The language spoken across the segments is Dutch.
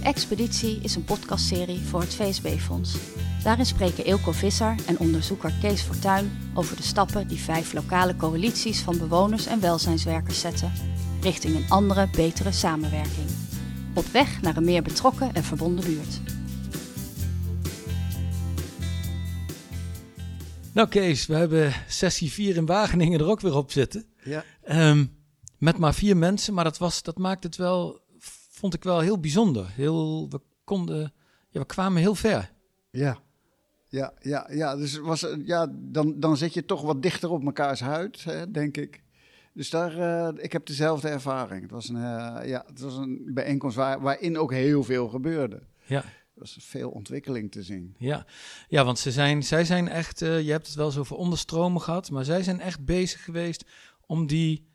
De Expeditie is een podcastserie voor het VSB-fonds. Daarin spreken Eelco Visser en onderzoeker Kees Fortuin over de stappen die vijf lokale coalities van bewoners en welzijnswerkers zetten richting een andere, betere samenwerking. Op weg naar een meer betrokken en verbonden buurt. Nou Kees, we hebben sessie 4 in Wageningen er ook weer op zitten. Ja. Ehm, met maar vier mensen, maar dat, was, dat maakt het wel, vond ik wel heel bijzonder. Heel, we konden, ja, we kwamen heel ver. Ja. Ja, ja, ja, dus was, ja dan, dan zit je toch wat dichter op mekaars huid, hè, denk ik. Dus daar, uh, ik heb dezelfde ervaring. Het was een, uh, ja, het was een bijeenkomst waar, waarin ook heel veel gebeurde. Ja. Er was veel ontwikkeling te zien. Ja, ja want ze zijn, zij zijn echt, uh, je hebt het wel zo over onderstromen gehad, maar zij zijn echt bezig geweest om die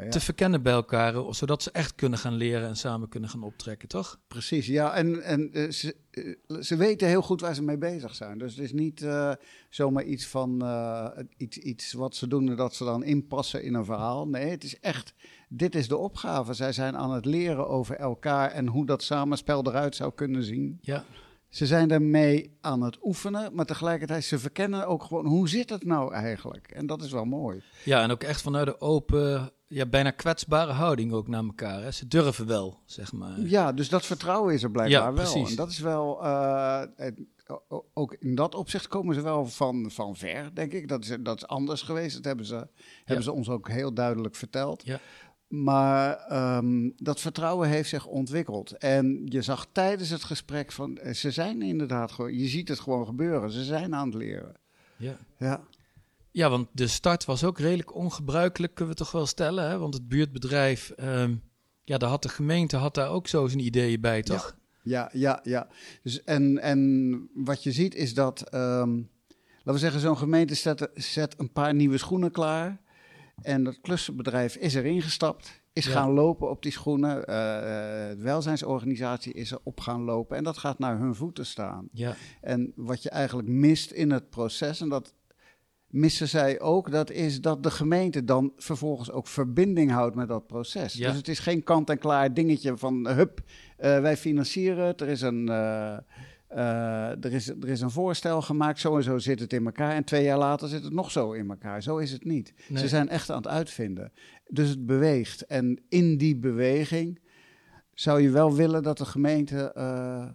ja, ja. te verkennen bij elkaar, zodat ze echt kunnen gaan leren en samen kunnen gaan optrekken, toch? Precies, ja. En, en uh, ze, uh, ze weten heel goed waar ze mee bezig zijn. Dus het is niet uh, zomaar iets van iets, iets wat ze doen en dat ze dan inpassen in een verhaal. Nee, het is echt, dit is de opgave. Zij zijn aan het leren over elkaar en hoe dat samenspel eruit zou kunnen zien. Ja. Ze zijn daarmee aan het oefenen, maar tegelijkertijd ze verkennen ook gewoon hoe zit het nou eigenlijk. En dat is wel mooi. Ja, en ook echt vanuit de open, ja, bijna kwetsbare houding ook naar elkaar. Hè? Ze durven wel, zeg maar. Ja, dus dat vertrouwen is er blijkbaar ja, wel. Precies. En dat is wel, uh, het, ook in dat opzicht komen ze wel van, van ver, denk ik. Dat is, dat is anders geweest. Dat hebben ze, ja. hebben ze ons ook heel duidelijk verteld. Ja. Maar um, dat vertrouwen heeft zich ontwikkeld. En je zag tijdens het gesprek van, ze zijn inderdaad gewoon, je ziet het gewoon gebeuren. Ze zijn aan het leren. Ja. Ja. Ja, want de start was ook redelijk ongebruikelijk, kunnen we toch wel stellen. Hè? Want het buurtbedrijf, um, ja, daar had de gemeente had daar ook zo zijn ideeën bij, toch? Ja, ja, ja. ja. Dus en, en wat je ziet is dat, um, laten we zeggen, zo'n gemeente zet, zet een paar nieuwe schoenen klaar. En dat klussenbedrijf is erin gestapt, is ja. gaan lopen op die schoenen. Uh, de welzijnsorganisatie is erop gaan lopen en dat gaat naar hun voeten staan. Ja. En wat je eigenlijk mist in het proces, en dat missen zij ook, dat is dat de gemeente dan vervolgens ook verbinding houdt met dat proces. Ja. Dus het is geen kant-en-klaar dingetje van hup, uh, wij financieren het, er is een... Uh, uh, er, is, er is een voorstel gemaakt, zo en zo zit het in elkaar. En twee jaar later zit het nog zo in elkaar. Zo is het niet. Nee. Ze zijn echt aan het uitvinden. Dus het beweegt. En in die beweging zou je wel willen dat de gemeente uh,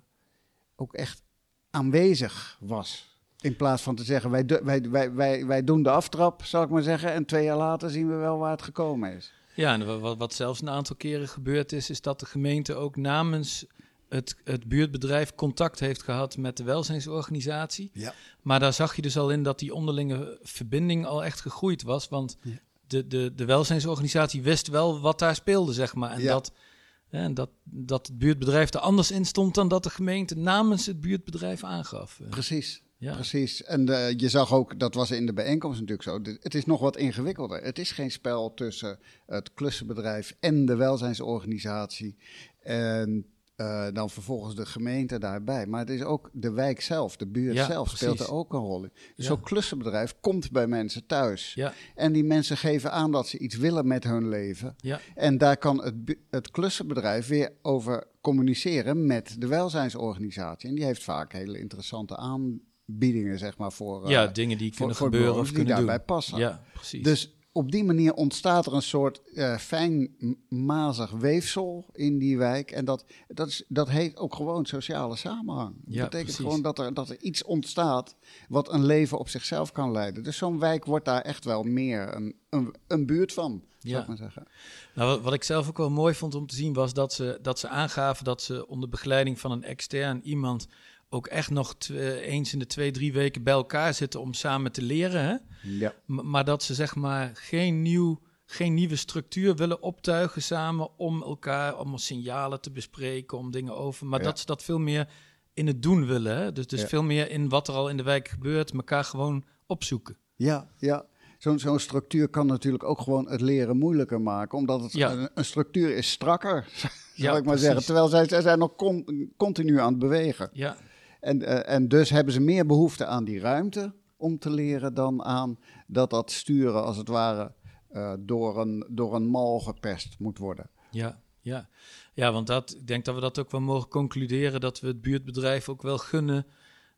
ook echt aanwezig was. In plaats van te zeggen, wij, wij, wij, wij, wij doen de aftrap, zal ik maar zeggen. En twee jaar later zien we wel waar het gekomen is. Ja, en wat, wat zelfs een aantal keren gebeurd is, is dat de gemeente ook namens het, het buurtbedrijf contact heeft gehad met de welzijnsorganisatie. Ja. Maar daar zag je dus al in dat die onderlinge verbinding al echt gegroeid was. Want ja. de, de, de welzijnsorganisatie wist wel wat daar speelde, zeg maar. En, ja. dat, en dat, dat het buurtbedrijf er anders in stond dan dat de gemeente namens het buurtbedrijf aangaf. Precies. Ja. Precies. En uh, je zag ook, dat was in de bijeenkomst natuurlijk zo, het is nog wat ingewikkelder. Het is geen spel tussen het klussenbedrijf en de welzijnsorganisatie. En uh, dan vervolgens de gemeente daarbij. Maar het is ook de wijk zelf, de buurt ja, zelf precies. speelt er ook een rol in. Ja. zo'n klussenbedrijf komt bij mensen thuis. Ja, En die mensen geven aan dat ze iets willen met hun leven. En daar kan het, het klussenbedrijf weer over communiceren met de welzijnsorganisatie. En die heeft vaak hele interessante aanbiedingen, zeg maar, voor, ja, dingen die voor, kunnen voor gebeuren of die kunnen doen. daarbij passen. Ja, precies. Dus op die manier ontstaat er een soort uh, fijn mazig weefsel in die wijk. En dat, dat, is, dat heet ook gewoon sociale samenhang. Ja, dat betekent precies. gewoon dat er, dat er iets ontstaat wat een leven op zichzelf kan leiden. Dus zo'n wijk wordt daar echt wel meer een, een, een buurt van, zou Ja. ik maar zeggen. Nou, wat, wat ik zelf ook wel mooi vond om te zien was dat ze, dat ze aangaven dat ze onder begeleiding van een extern iemand ook echt nog eens in de twee, drie weken bij elkaar zitten om samen te leren. Hè? Ja. M- maar dat ze zeg maar geen, nieuw, geen nieuwe structuur willen optuigen samen om elkaar, om signalen te bespreken, om dingen over. Maar Ja. dat ze dat veel meer in het doen willen. Hè? Dus, dus Ja. veel meer in wat er al in de wijk gebeurt, elkaar gewoon opzoeken. Ja, ja. Zo'n zo'n structuur kan natuurlijk ook gewoon het leren moeilijker maken. Omdat het, Ja. een, een structuur is strakker, zal Ja, ik maar precies. zeggen. Terwijl zij, zij zijn nog con- continu aan het bewegen. Ja, En, uh, en dus hebben ze meer behoefte aan die ruimte om te leren dan aan dat dat sturen als het ware uh, door, een, door een mal geperst moet worden. ja. Ja, ja want dat, ik denk dat we dat ook wel mogen concluderen, dat we het buurtbedrijf ook wel gunnen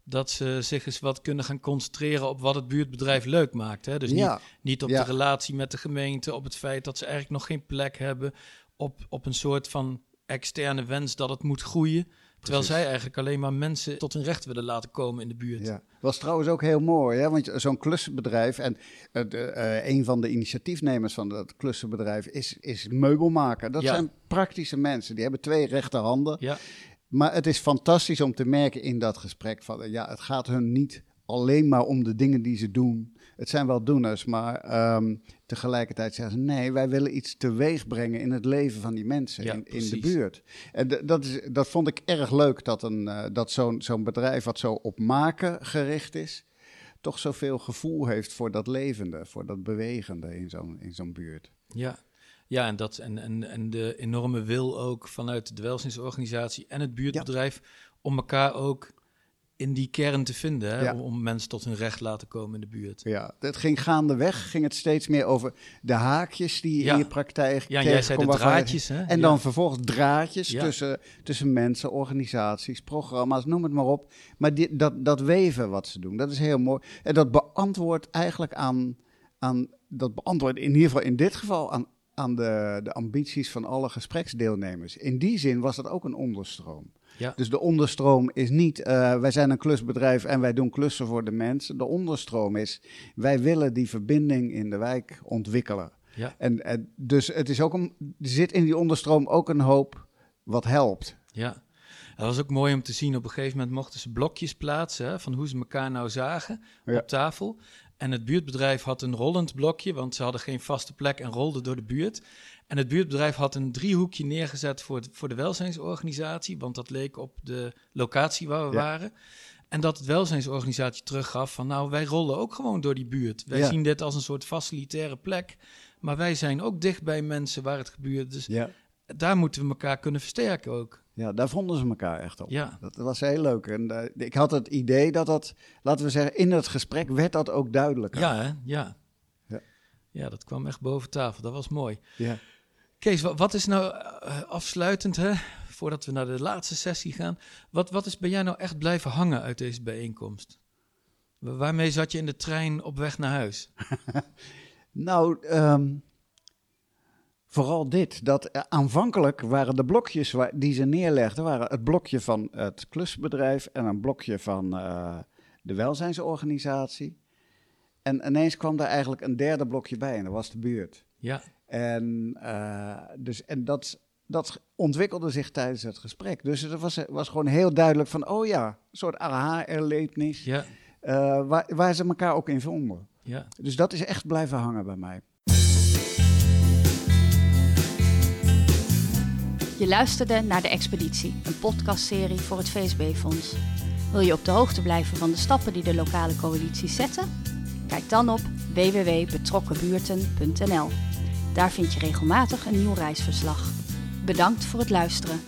dat ze zich eens wat kunnen gaan concentreren op wat het buurtbedrijf leuk maakt. Hè? Dus niet, niet op de relatie met de gemeente, op het feit dat ze eigenlijk nog geen plek hebben, op, op een soort van externe wens dat het moet groeien. Terwijl zij eigenlijk alleen maar mensen tot hun recht willen laten komen in de buurt. Ja. Was trouwens ook heel mooi, hè? want zo'n klussenbedrijf... en uh, een van de initiatiefnemers van dat klussenbedrijf is, is meubelmaker. Dat zijn praktische mensen, die hebben twee rechterhanden. Ja. Maar het is fantastisch om te merken in dat gesprek van... ja, het gaat hun niet alleen maar om de dingen die ze doen. Het zijn wel doeners, maar um, tegelijkertijd zeggen ze: nee, wij willen iets teweeg brengen in het leven van die mensen in, in, de buurt. En dat, is, dat vond ik erg leuk dat, een, uh, dat zo'n zo'n bedrijf wat zo op maken gericht is, toch zoveel gevoel heeft voor dat levende, voor dat bewegende in zo'n in zo'n buurt. Ja. Ja, en, dat, en, en, en de enorme wil ook vanuit de welzijnsorganisatie en het buurtbedrijf om elkaar ook in die kern te vinden, hè, om, mensen tot hun recht laten komen in de buurt. Ja, het ging gaandeweg, ging het steeds meer over de haakjes die je in je praktijk Ja, jij zei de draadjes, hè? En dan vervolgens draadjes tussen, tussen mensen, organisaties, programma's, noem het maar op. Maar die, dat, dat weven wat ze doen, dat is heel mooi. En dat beantwoordt eigenlijk aan, aan dat beantwoordt in ieder geval in dit geval aan, aan de, de ambities van alle gespreksdeelnemers. In die zin was dat ook een onderstroom. Ja. Dus de onderstroom is niet, uh, wij zijn een klusbedrijf en wij doen klussen voor de mensen. De onderstroom is, wij willen die verbinding in de wijk ontwikkelen. Ja. En, en dus het is ook een, er zit in die onderstroom ook een hoop wat helpt. Ja. Dat was ook mooi om te zien. Op een gegeven moment mochten ze blokjes plaatsen hè, van hoe ze elkaar nou zagen op tafel. En het buurtbedrijf had een rollend blokje, want ze hadden geen vaste plek en rolden door de buurt. En het buurtbedrijf had een driehoekje neergezet voor, voor de welzijnsorganisatie, want dat leek op de locatie waar we waren. En dat het welzijnsorganisatie teruggaf van nou, wij rollen ook gewoon door die buurt. Wij zien dit als een soort facilitaire plek, maar wij zijn ook dicht bij mensen waar het gebeurt. Dus ja. daar moeten we elkaar kunnen versterken ook. Ja, daar vonden ze elkaar echt op. Ja. Dat was heel leuk. En uh, ik had het idee dat dat, laten we zeggen, in het gesprek werd dat ook duidelijker. Ja, hè? ja. Ja. Ja, dat kwam echt boven tafel. Dat was mooi. Ja. Kees, wat, is nou uh, afsluitend, hè, voordat we naar de laatste sessie gaan? Wat, wat is bij jij nou echt blijven hangen uit deze bijeenkomst? Waarmee zat je in de trein op weg naar huis? nou, um, vooral dit. Dat eh, aanvankelijk waren de blokjes waar, die ze neerlegden, waren het blokje van het klusbedrijf en een blokje van uh, de welzijnsorganisatie. En ineens kwam daar eigenlijk een derde blokje bij en dat was de buurt. Ja. En, uh, dus, en dat, dat ontwikkelde zich tijdens het gesprek. Dus het was, was gewoon heel duidelijk van, oh ja, een soort aha-erlevenis. Ja. Uh, waar, waar ze elkaar ook in vonden. Ja. Dus dat is echt blijven hangen bij mij. Je luisterde naar De Expeditie, een podcastserie voor het VSB-fonds. Wil je op de hoogte blijven van de stappen die de lokale coalities zetten? Kijk dan op www.betrokkenbuurten.nl. Daar vind je regelmatig een nieuw reisverslag. Bedankt voor het luisteren.